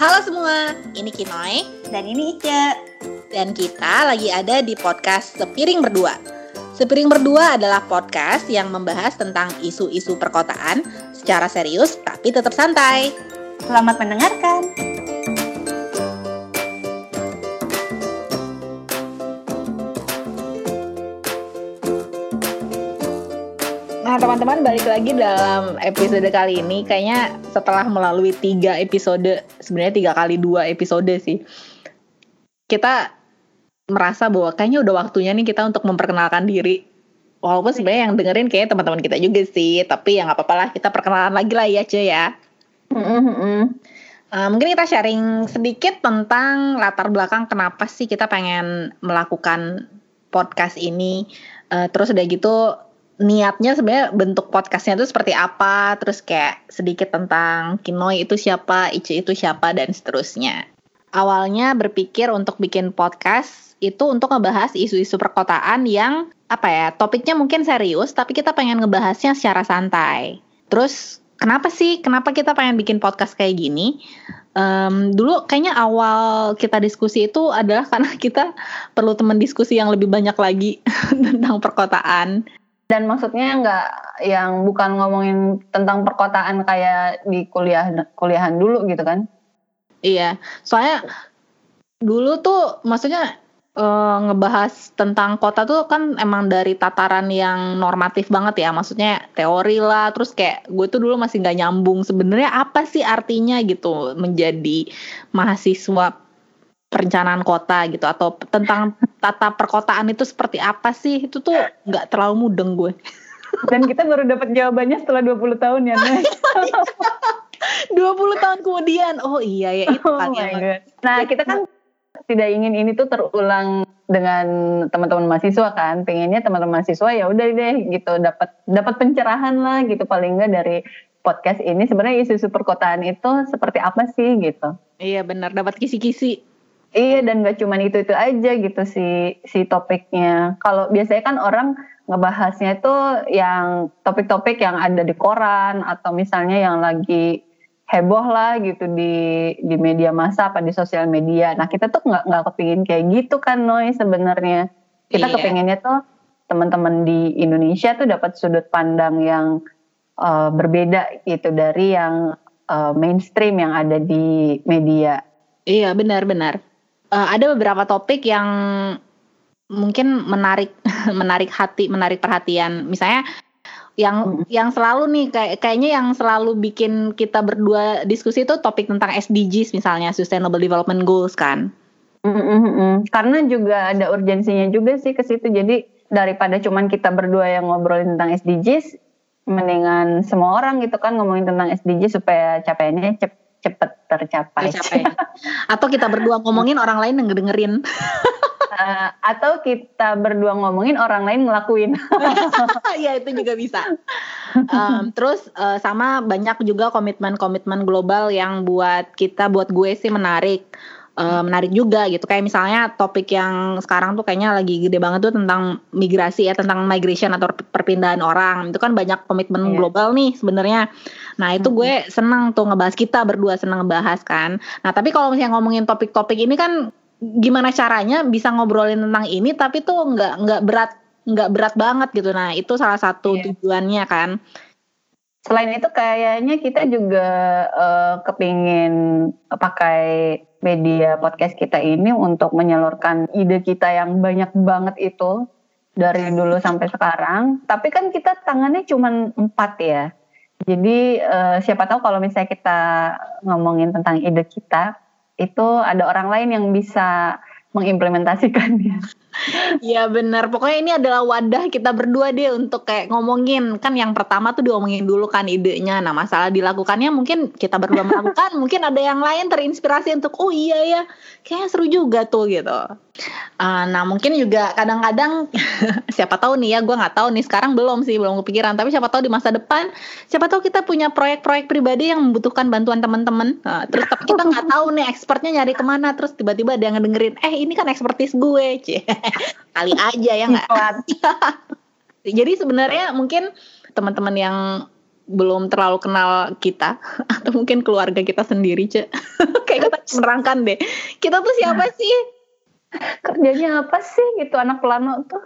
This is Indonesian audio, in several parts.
Halo semua, ini Kinoy Dan ini Ica. dan kita lagi ada di podcast Sepiring Berdua. Sepiring Berdua adalah podcast yang membahas tentang isu-isu perkotaan secara serius tapi tetap santai. Selamat mendengarkan. Teman-teman balik lagi dalam episode kali ini. Kayaknya setelah melalui tiga episode sebenarnya tiga kali dua episode sih kita merasa bahwa kayaknya udah waktunya nih kita untuk memperkenalkan diri. Walaupun sebenarnya yang dengerin kayak teman-teman kita juga sih tapi ya nggak apa-apa lah kita perkenalan lagi lah ya cuy ya. Uh, mungkin kita sharing sedikit tentang latar belakang kenapa sih kita pengen melakukan podcast ini. Uh, terus udah gitu niatnya sebenarnya bentuk podcastnya itu seperti apa. Terus kayak sedikit tentang Kinoy itu siapa, Ice itu siapa dan seterusnya. Awalnya berpikir untuk bikin podcast itu untuk ngebahas isu-isu perkotaan yang apa ya topiknya mungkin serius tapi kita pengen ngebahasnya secara santai. Terus kenapa sih kenapa kita pengen bikin podcast kayak gini Em, dulu kayaknya awal kita diskusi itu adalah karena kita perlu teman diskusi yang lebih banyak lagi tentang perkotaan Dan maksudnya nggak yang bukan ngomongin tentang perkotaan kayak di kuliah kuliahan dulu gitu kan? iya soalnya dulu tuh maksudnya eh, ngebahas tentang kota tuh kan emang dari tataran yang normatif banget ya maksudnya teori lah terus kayak gue tuh dulu masih nggak nyambung sebenarnya apa sih artinya gitu menjadi mahasiswa perencanaan kota gitu atau tentang tata perkotaan itu seperti apa sih itu tuh nggak terlalu mudeng gue Dan kita baru dapat jawabannya setelah 20 tahun ya, Nay. 20 tahun kemudian oh iya ya itu Oh kan God. Nah, kita kan tidak ingin ini tuh terulang dengan teman-teman mahasiswa kan. Pengennya teman-teman mahasiswa ya udah deh gitu dapat dapat pencerahan lah gitu paling enggak dari podcast ini sebenarnya isu-isu perkotaan itu seperti apa sih gitu. iya benar dapat kisi-kisi Iya dan gak cuman itu itu aja gitu si si topiknya. Kalau biasanya kan orang ngebahasnya itu yang topik-topik yang ada di koran atau misalnya yang lagi heboh lah gitu di di media massa apa di sosial media. Nah kita tuh nggak nggak kepingin kayak gitu kan Noy sebenarnya. Kita Iya. kepinginnya tuh teman-teman di Indonesia tuh dapat sudut pandang yang eh, berbeda gitu dari yang eh, mainstream yang ada di media. Iya benar-benar. Eh, ada beberapa topik yang mungkin menarik menarik hati, menarik perhatian. Misalnya yang yang selalu nih kayak kayaknya yang selalu bikin kita berdua diskusi itu topik tentang SDGs misalnya Sustainable Development Goals kan. Mm, mm, mm, mm. Karena juga ada urgensinya juga sih ke situ. Jadi daripada cuman kita berdua yang ngobrolin tentang SDGs, mendingan semua orang gitu kan ngomongin tentang SDGs supaya capaiannya cep cepet tercapai. Tercapai. Atau kita berdua ngomongin orang lain yang ngedengerin. Eh, atau kita berdua ngomongin orang lain ngelakuin. Iya itu juga bisa. Em, terus eh, sama banyak juga komitmen-komitmen global yang buat kita, buat gue sih menarik, menarik juga gitu. Kayak misalnya topik yang sekarang tuh kayaknya lagi gede banget tuh tentang migrasi ya, tentang migration atau perpindahan orang. Itu kan banyak komitmen Iya. global nih sebenarnya. Nah itu gue seneng tuh ngebahas kita berdua seneng ngebahas kan. Nah tapi kalau misalnya ngomongin topik-topik ini kan gimana caranya bisa ngobrolin tentang ini tapi tuh nggak nggak berat nggak berat banget gitu nah itu salah satu Iya. tujuannya kan Selain itu kayaknya kita juga eh, kepingin pakai media podcast kita ini untuk menyalurkan ide kita yang banyak banget itu dari dulu sampai sekarang. Tapi kan kita tangannya cuma empat ya. Jadi eh, siapa tahu kalau misalnya kita ngomongin tentang ide kita, itu ada orang lain yang bisa mengimplementasikannya. Iya benar. Pokoknya ini adalah wadah kita berdua deh untuk kayak ngomongin. Kan yang pertama tuh diomongin dulu kan idenya. Nah masalah dilakukannya mungkin kita berdua melakukan mungkin ada yang lain terinspirasi untuk oh iya ya kayaknya seru juga tuh gitu. Ah, nah mungkin juga kadang-kadang siapa tahu nih ya gue nggak tahu nih sekarang belum sih belum kepikiran. Tapi siapa tahu di masa depan siapa tahu kita punya proyek-proyek pribadi yang membutuhkan bantuan teman-teman. Nah, terus tapi kita nggak tahu nih expertnya nyari ke mana. Terus tiba-tiba ada yang ngedengerin eh ini kan expertise gue cie kali aja ya nggak jadi sebenarnya mungkin teman-teman yang belum terlalu kenal kita atau mungkin keluarga kita sendiri, Cek. Kayak kita menerangkan deh. Kita tuh siapa nah. sih? Kerjanya apa sih gitu anak plano tuh?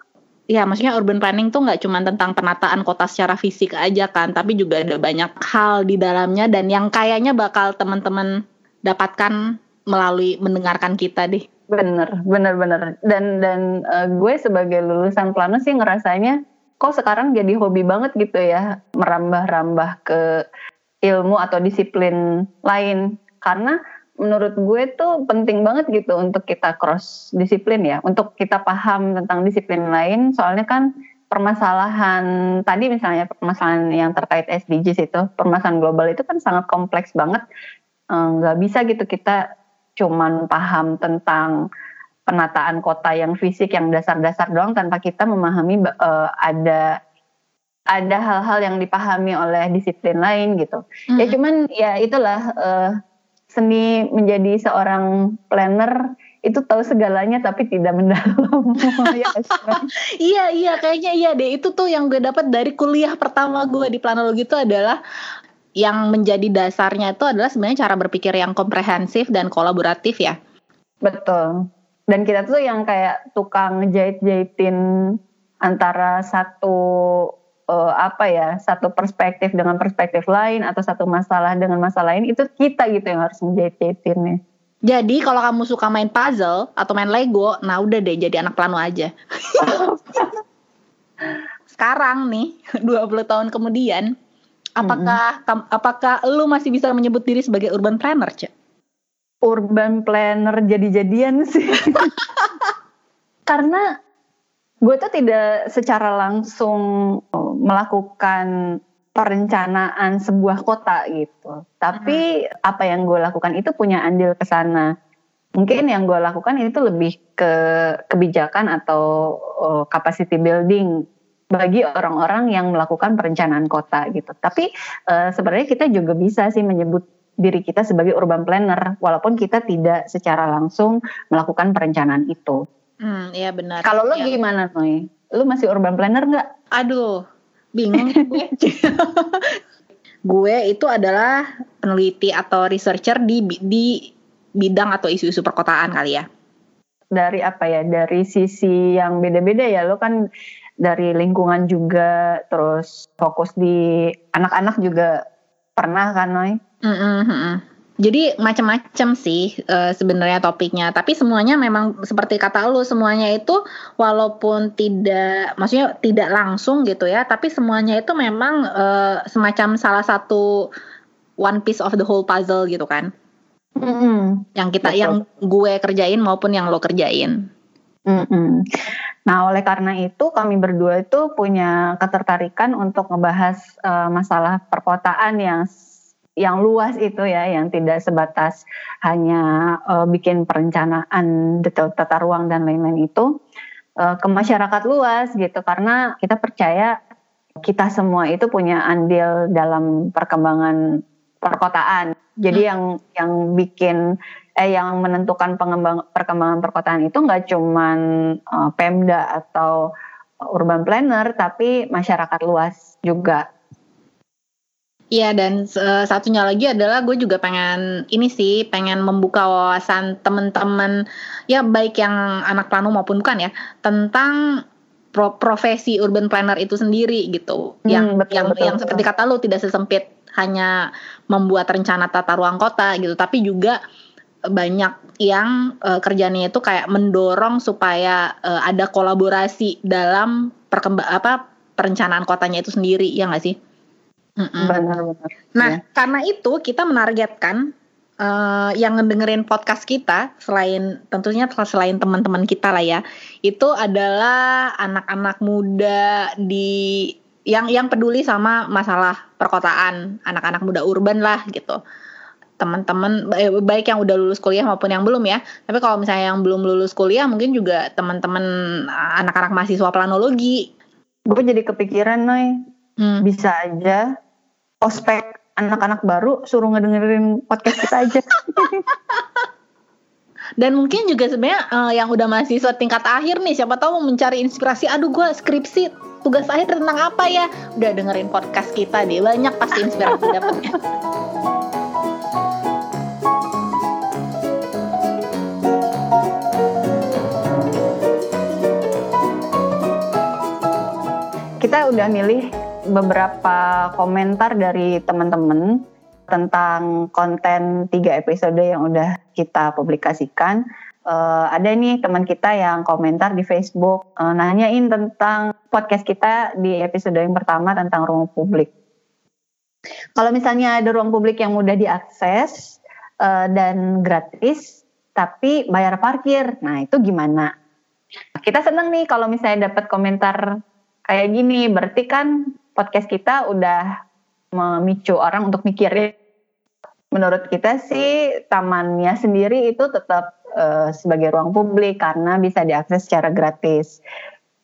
Ya, maksudnya urban planning tuh nggak cuma tentang penataan kota secara fisik aja kan, tapi juga ada banyak hal di dalamnya dan yang kayaknya bakal teman-teman dapatkan melalui mendengarkan kita deh. Bener, bener, bener. Dan dan uh, gue sebagai lulusan plano sih ngerasanya kok sekarang jadi hobi banget gitu ya merambah-rambah ke ilmu atau disiplin lain karena menurut gue tuh penting banget gitu untuk kita cross disiplin ya, untuk kita paham tentang disiplin lain. Soalnya kan permasalahan tadi misalnya permasalahan yang terkait SDGs itu, permasalahan global itu kan sangat kompleks banget. Eh, nggak bisa gitu kita cuman paham tentang penataan kota yang fisik yang dasar-dasar doang tanpa kita memahami uh, ada ada hal-hal yang dipahami oleh disiplin lain gitu. Mm -hmm. Ya cuman ya itulah uh, seni menjadi seorang planner itu tahu segalanya tapi tidak mendalam. Ya, iya iya kayaknya iya deh itu tuh yang gue dapat dari kuliah pertama gue di planologi itu adalah yang menjadi dasarnya itu adalah sebenarnya cara berpikir yang komprehensif dan kolaboratif ya. Betul. Dan kita tuh yang kayak tukang jahit-jahitin antara satu uh, apa ya satu perspektif dengan perspektif lain atau satu masalah dengan masalah lain itu kita gitu yang harus menjahit-jahitinnya. Jadi kalau kamu suka main puzzle atau main Lego, nah udah deh jadi anak plano aja. Sekarang nih, 20 tahun kemudian, apakah mm -hmm. apakah lu masih bisa menyebut diri sebagai urban planner, Cek? Urban planner jadi-jadian sih. Karena gue tuh tidak secara langsung melakukan perencanaan sebuah kota gitu. Tapi hmm. apa yang gue lakukan itu punya andil ke sana. Mungkin yang gue lakukan itu lebih ke kebijakan atau uh, capacity building bagi orang-orang yang melakukan perencanaan kota gitu. Tapi uh, sebenarnya kita juga bisa sih menyebut diri kita sebagai urban planner walaupun kita tidak secara langsung melakukan perencanaan itu. Hmm, iya benar. Kalau lo ya. gimana, Noy? Lo masih urban planner nggak? Aduh, bingung gue. gue itu adalah peneliti atau researcher di di bidang atau isu-isu perkotaan kali ya. Dari apa ya? Dari sisi yang beda-beda ya. Lo kan dari lingkungan juga, terus fokus di anak-anak juga pernah kan, Noy? Mm -hmm. Jadi macam-macam sih uh, sebenarnya topiknya, tapi semuanya memang seperti kata lu semuanya itu walaupun tidak maksudnya tidak langsung gitu ya, tapi semuanya itu memang uh, semacam salah satu one piece of the whole puzzle gitu kan. Mm-hmm. Yang kita Betul. yang gue kerjain maupun yang lo kerjain. Mm-hmm. Nah, oleh karena itu kami berdua itu punya ketertarikan untuk ngebahas uh, masalah perkotaan yang yang luas itu ya, yang tidak sebatas hanya uh, bikin perencanaan detail tata ruang dan lain-lain itu uh, ke masyarakat luas gitu, karena kita percaya kita semua itu punya andil dalam perkembangan perkotaan. Jadi hmm. yang yang bikin eh yang menentukan pengembang perkembangan perkotaan itu nggak cuman uh, Pemda atau urban planner, tapi masyarakat luas juga Iya dan uh, satunya lagi adalah gue juga pengen ini sih pengen membuka wawasan temen-temen ya baik yang anak plano maupun bukan ya tentang pro profesi urban planner itu sendiri gitu hmm, yang betul, yang betul, yang seperti kata lo tidak sesempit hanya membuat rencana tata ruang kota gitu tapi juga banyak yang uh, kerjanya itu kayak mendorong supaya uh, ada kolaborasi dalam perkembang apa perencanaan kotanya itu sendiri ya nggak sih? Benar-benar. Nah, ya. karena itu kita menargetkan uh, yang ngedengerin podcast kita selain tentunya selain teman-teman kita lah ya, itu adalah anak-anak muda di yang yang peduli sama masalah perkotaan, anak-anak muda urban lah gitu. Teman-teman eh, baik yang udah lulus kuliah maupun yang belum ya. Tapi kalau misalnya yang belum lulus kuliah mungkin juga teman-teman anak-anak mahasiswa planologi. Gue jadi kepikiran, Noy. Hmm. Bisa aja ospek anak-anak baru suruh ngedengerin podcast kita aja. Dan mungkin juga sebenarnya uh, yang udah mahasiswa tingkat akhir nih, siapa tahu mau mencari inspirasi. Aduh, gue skripsi tugas akhir tentang apa ya? Udah dengerin podcast kita deh, banyak pasti inspirasi dapetnya. Kita udah milih beberapa komentar dari teman-teman tentang konten tiga episode yang udah kita publikasikan uh, ada nih teman kita yang komentar di Facebook uh, nanyain tentang podcast kita di episode yang pertama tentang ruang publik. Kalau misalnya ada ruang publik yang mudah diakses uh, dan gratis, tapi bayar parkir, nah itu gimana? Kita seneng nih kalau misalnya dapat komentar kayak gini, berarti kan podcast kita udah memicu orang untuk mikirin. Menurut kita sih tamannya sendiri itu tetap uh, sebagai ruang publik karena bisa diakses secara gratis.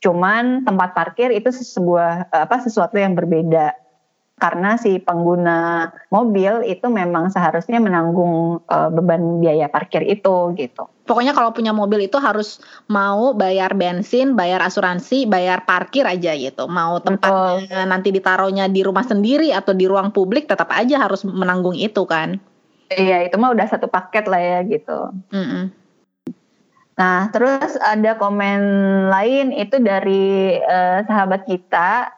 Cuman tempat parkir itu sebuah uh, apa sesuatu yang berbeda karena si pengguna mobil itu memang seharusnya menanggung uh, beban biaya parkir itu gitu. Pokoknya kalau punya mobil itu harus mau bayar bensin, bayar asuransi, bayar parkir aja gitu. Mau tempatnya nanti ditaruhnya di rumah sendiri atau di ruang publik tetap aja harus menanggung itu kan. Iya itu mah udah satu paket lah ya gitu. Mm -mm. Nah, terus ada komen lain itu dari uh, sahabat kita.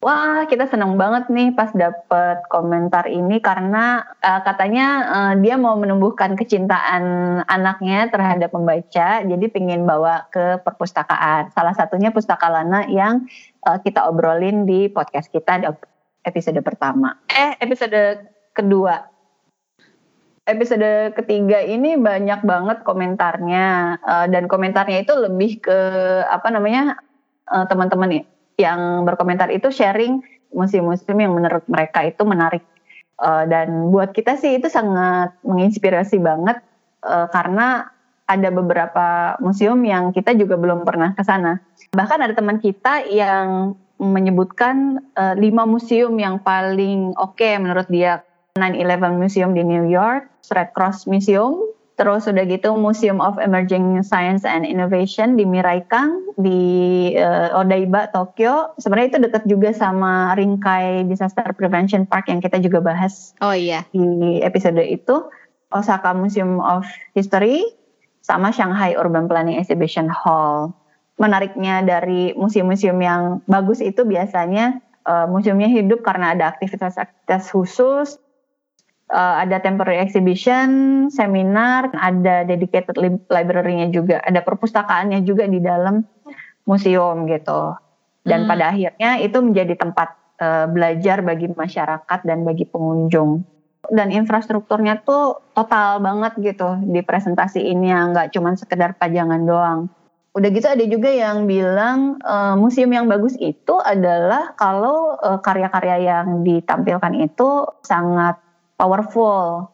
Wah, kita senang banget nih pas dapet komentar ini karena uh, katanya uh, dia mau menumbuhkan kecintaan anaknya terhadap membaca, jadi pengen bawa ke perpustakaan. Salah satunya Pustaka Lana yang uh, kita obrolin di podcast kita di episode pertama. Eh, episode kedua episode ketiga ini banyak banget komentarnya. Uh, dan komentarnya itu lebih ke apa namanya uh, teman-teman yang berkomentar itu sharing museum-museum yang menurut mereka itu menarik. Uh, dan buat kita sih itu sangat menginspirasi banget uh, karena ada beberapa museum yang kita juga belum pernah ke sana. Bahkan ada teman kita yang menyebutkan uh, lima museum yang paling oke okay menurut dia 9/11 Museum di New York, Red Cross Museum, terus udah gitu Museum of Emerging Science and Innovation di Miraikang di uh, Odaiba Tokyo. Sebenarnya itu dekat juga sama Rinkai Disaster Prevention Park yang kita juga bahas. Oh iya. Di episode itu Osaka Museum of History sama Shanghai Urban Planning Exhibition Hall. Menariknya dari museum-museum yang bagus itu biasanya uh, museumnya hidup karena ada aktivitas-aktivitas khusus uh, ada temporary exhibition, seminar, ada dedicated library-nya juga, ada perpustakaannya juga di dalam museum gitu. Dan hmm. pada akhirnya itu menjadi tempat uh, belajar bagi masyarakat dan bagi pengunjung. Dan infrastrukturnya tuh total banget gitu di presentasi ini yang nggak cuma sekedar pajangan doang. Udah gitu ada juga yang bilang uh, museum yang bagus itu adalah kalau uh, karya-karya yang ditampilkan itu sangat powerful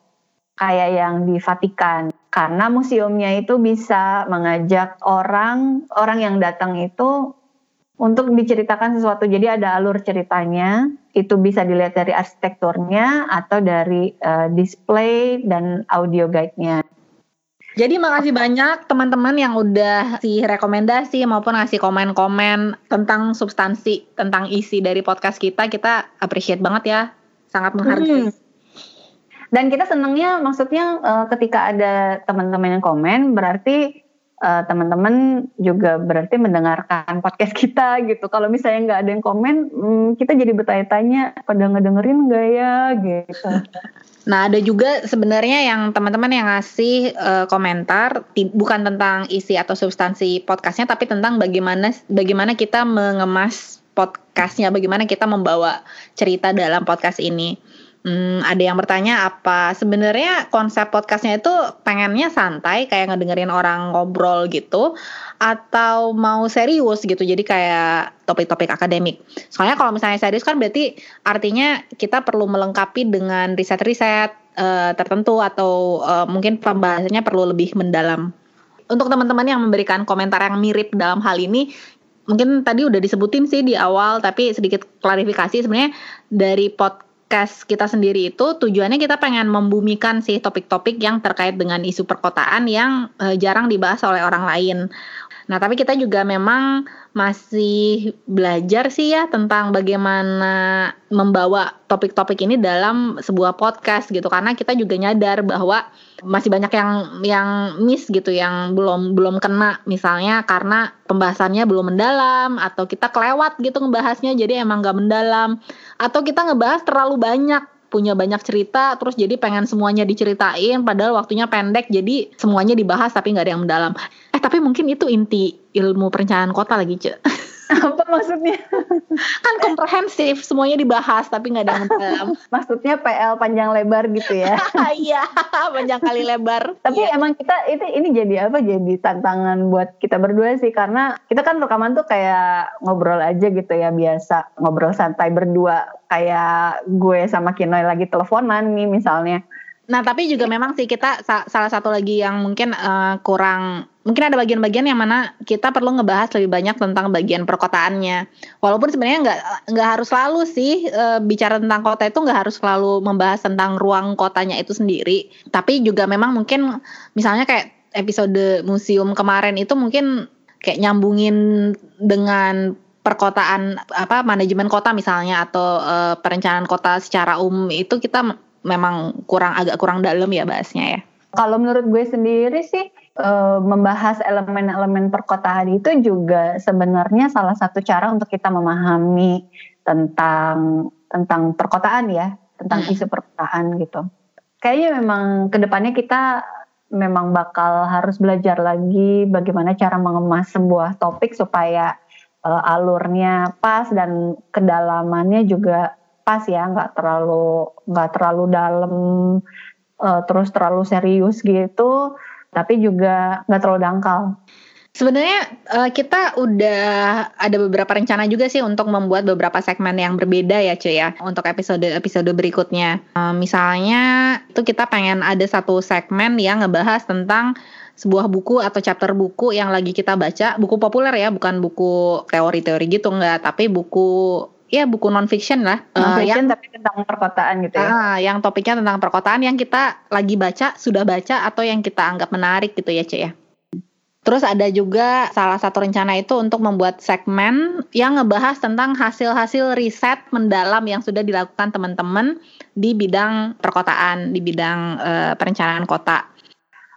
kayak yang di Vatikan karena museumnya itu bisa mengajak orang orang yang datang itu untuk diceritakan sesuatu jadi ada alur ceritanya itu bisa dilihat dari arsitekturnya atau dari uh, display dan audio guide-nya. Jadi makasih banyak teman-teman yang udah sih rekomendasi maupun ngasih komen-komen tentang substansi, tentang isi dari podcast kita. Kita appreciate banget ya. Sangat menghargai. Hmm dan kita senangnya maksudnya uh, ketika ada teman-teman yang komen berarti uh, teman-teman juga berarti mendengarkan podcast kita gitu. Kalau misalnya nggak ada yang komen, hmm, kita jadi bertanya-tanya pada ngedengerin nggak ya gitu. Nah, ada juga sebenarnya yang teman-teman yang ngasih uh, komentar bukan tentang isi atau substansi podcastnya, tapi tentang bagaimana bagaimana kita mengemas podcastnya, bagaimana kita membawa cerita dalam podcast ini. Hmm, ada yang bertanya apa sebenarnya konsep podcastnya itu pengennya santai kayak ngedengerin orang ngobrol gitu atau mau serius gitu jadi kayak topik-topik akademik. Soalnya kalau misalnya serius kan berarti artinya kita perlu melengkapi dengan riset-riset uh, tertentu atau uh, mungkin pembahasannya perlu lebih mendalam. Untuk teman-teman yang memberikan komentar yang mirip dalam hal ini, mungkin tadi udah disebutin sih di awal tapi sedikit klarifikasi sebenarnya dari pod podcast kita sendiri itu tujuannya kita pengen membumikan sih topik-topik yang terkait dengan isu perkotaan yang uh, jarang dibahas oleh orang lain. Nah, tapi kita juga memang masih belajar sih ya tentang bagaimana membawa topik-topik ini dalam sebuah podcast gitu karena kita juga nyadar bahwa masih banyak yang yang miss gitu yang belum belum kena misalnya karena pembahasannya belum mendalam atau kita kelewat gitu ngebahasnya jadi emang gak mendalam. Atau kita ngebahas terlalu banyak punya banyak cerita terus jadi pengen semuanya diceritain padahal waktunya pendek jadi semuanya dibahas tapi nggak ada yang mendalam. Eh tapi mungkin itu inti ilmu perencanaan kota lagi cek apa maksudnya? Kan komprehensif semuanya dibahas tapi nggak ada yang mendalam maksudnya PL panjang lebar gitu ya? Iya panjang kali lebar. Tapi iya. emang kita itu ini jadi apa? Jadi tantangan buat kita berdua sih karena kita kan rekaman tuh kayak ngobrol aja gitu ya biasa. Ngobrol santai berdua kayak gue sama Kinoy lagi teleponan nih misalnya Nah, tapi juga memang sih kita salah satu lagi yang mungkin uh, kurang mungkin ada bagian-bagian yang mana kita perlu ngebahas lebih banyak tentang bagian perkotaannya. Walaupun sebenarnya nggak nggak harus selalu sih uh, bicara tentang kota itu nggak harus selalu membahas tentang ruang kotanya itu sendiri. Tapi juga memang mungkin misalnya kayak episode museum kemarin itu mungkin kayak nyambungin dengan perkotaan apa manajemen kota misalnya atau uh, perencanaan kota secara umum itu kita memang kurang agak kurang dalam ya bahasnya ya. Kalau menurut gue sendiri sih uh, membahas elemen-elemen perkotaan itu juga sebenarnya salah satu cara untuk kita memahami tentang tentang perkotaan ya, tentang hmm. isu perkotaan gitu. Kayaknya memang ke depannya kita memang bakal harus belajar lagi bagaimana cara mengemas sebuah topik supaya uh, alurnya pas dan kedalamannya juga pas ya nggak terlalu nggak terlalu dalam uh, terus terlalu serius gitu tapi juga nggak terlalu dangkal Sebenarnya uh, kita udah ada beberapa rencana juga sih untuk membuat beberapa segmen yang berbeda ya cuy ya untuk episode-episode berikutnya. Uh, misalnya itu kita pengen ada satu segmen yang ngebahas tentang sebuah buku atau chapter buku yang lagi kita baca, buku populer ya, bukan buku teori-teori gitu enggak, tapi buku ya buku non fiction lah. Non fiction uh, yang, tapi tentang perkotaan gitu ya? Uh, yang topiknya tentang perkotaan yang kita lagi baca sudah baca atau yang kita anggap menarik gitu ya Cek ya? Terus ada juga salah satu rencana itu untuk membuat segmen yang ngebahas tentang hasil-hasil riset mendalam yang sudah dilakukan teman-teman di bidang perkotaan, di bidang uh, perencanaan kota.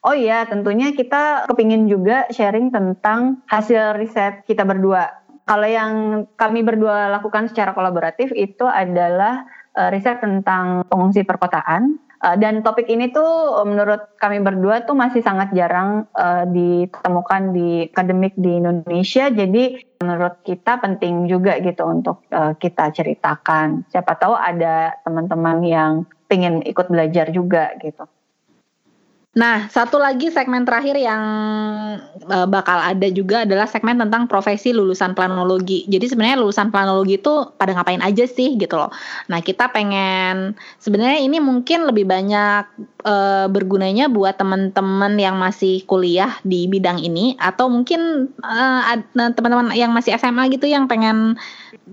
Oh iya, tentunya kita kepingin juga sharing tentang hasil riset kita berdua kalau yang kami berdua lakukan secara kolaboratif itu adalah uh, riset tentang pengungsi perkotaan. Uh, dan topik ini tuh menurut kami berdua tuh masih sangat jarang uh, ditemukan di akademik di Indonesia. Jadi menurut kita penting juga gitu untuk uh, kita ceritakan. Siapa tahu ada teman-teman yang ingin ikut belajar juga gitu. Nah, satu lagi segmen terakhir yang uh, bakal ada juga adalah segmen tentang profesi lulusan planologi. Jadi sebenarnya lulusan planologi itu pada ngapain aja sih gitu loh. Nah, kita pengen sebenarnya ini mungkin lebih banyak uh, bergunanya buat teman-teman yang masih kuliah di bidang ini atau mungkin uh, teman-teman yang masih SMA gitu yang pengen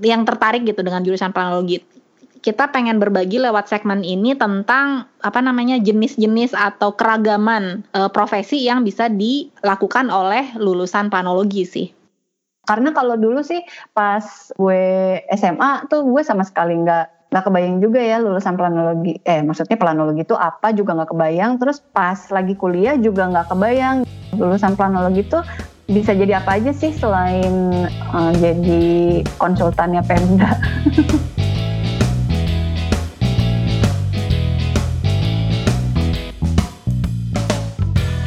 yang tertarik gitu dengan jurusan planologi kita pengen berbagi lewat segmen ini tentang apa namanya jenis-jenis atau keragaman e, profesi yang bisa dilakukan oleh lulusan planologi sih. Karena kalau dulu sih pas gue SMA tuh gue sama sekali nggak nggak kebayang juga ya lulusan planologi. Eh maksudnya planologi itu apa juga nggak kebayang. Terus pas lagi kuliah juga nggak kebayang lulusan planologi itu bisa jadi apa aja sih selain uh, jadi konsultannya Pemda.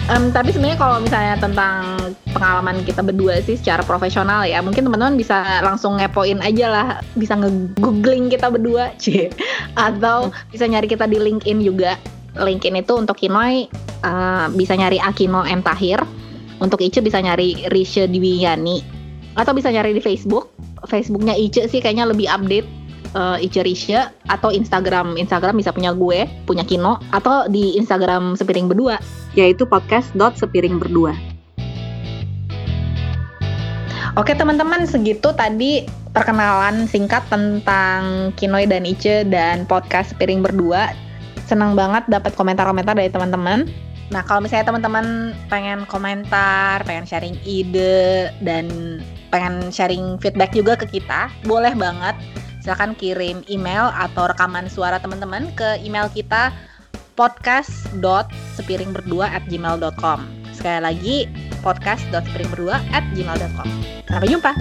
Um, tapi sebenarnya kalau misalnya tentang pengalaman kita berdua sih secara profesional ya, mungkin teman-teman bisa langsung ngepoin aja lah, bisa nge-googling kita berdua, cie, atau bisa nyari kita di LinkedIn juga. LinkedIn itu untuk Kinoy uh, bisa nyari Akino M. Tahir, untuk Ice bisa nyari Risha Dwiyani, atau bisa nyari di Facebook. Facebooknya Ice sih kayaknya lebih update uh, Ice Risha atau Instagram Instagram bisa punya gue punya Kino atau di Instagram Sepiring Berdua yaitu podcast dot sepiring berdua. Oke teman-teman segitu tadi perkenalan singkat tentang Kinoy dan Ice dan podcast Sepiring Berdua. Senang banget dapat komentar-komentar dari teman-teman. Nah kalau misalnya teman-teman pengen komentar, pengen sharing ide dan pengen sharing feedback juga ke kita, boleh banget. Silahkan kirim email atau rekaman suara teman-teman ke email kita podcast.sepiringberdua at gmail.com Sekali lagi, podcast.sepiringberdua at gmail.com Sampai jumpa!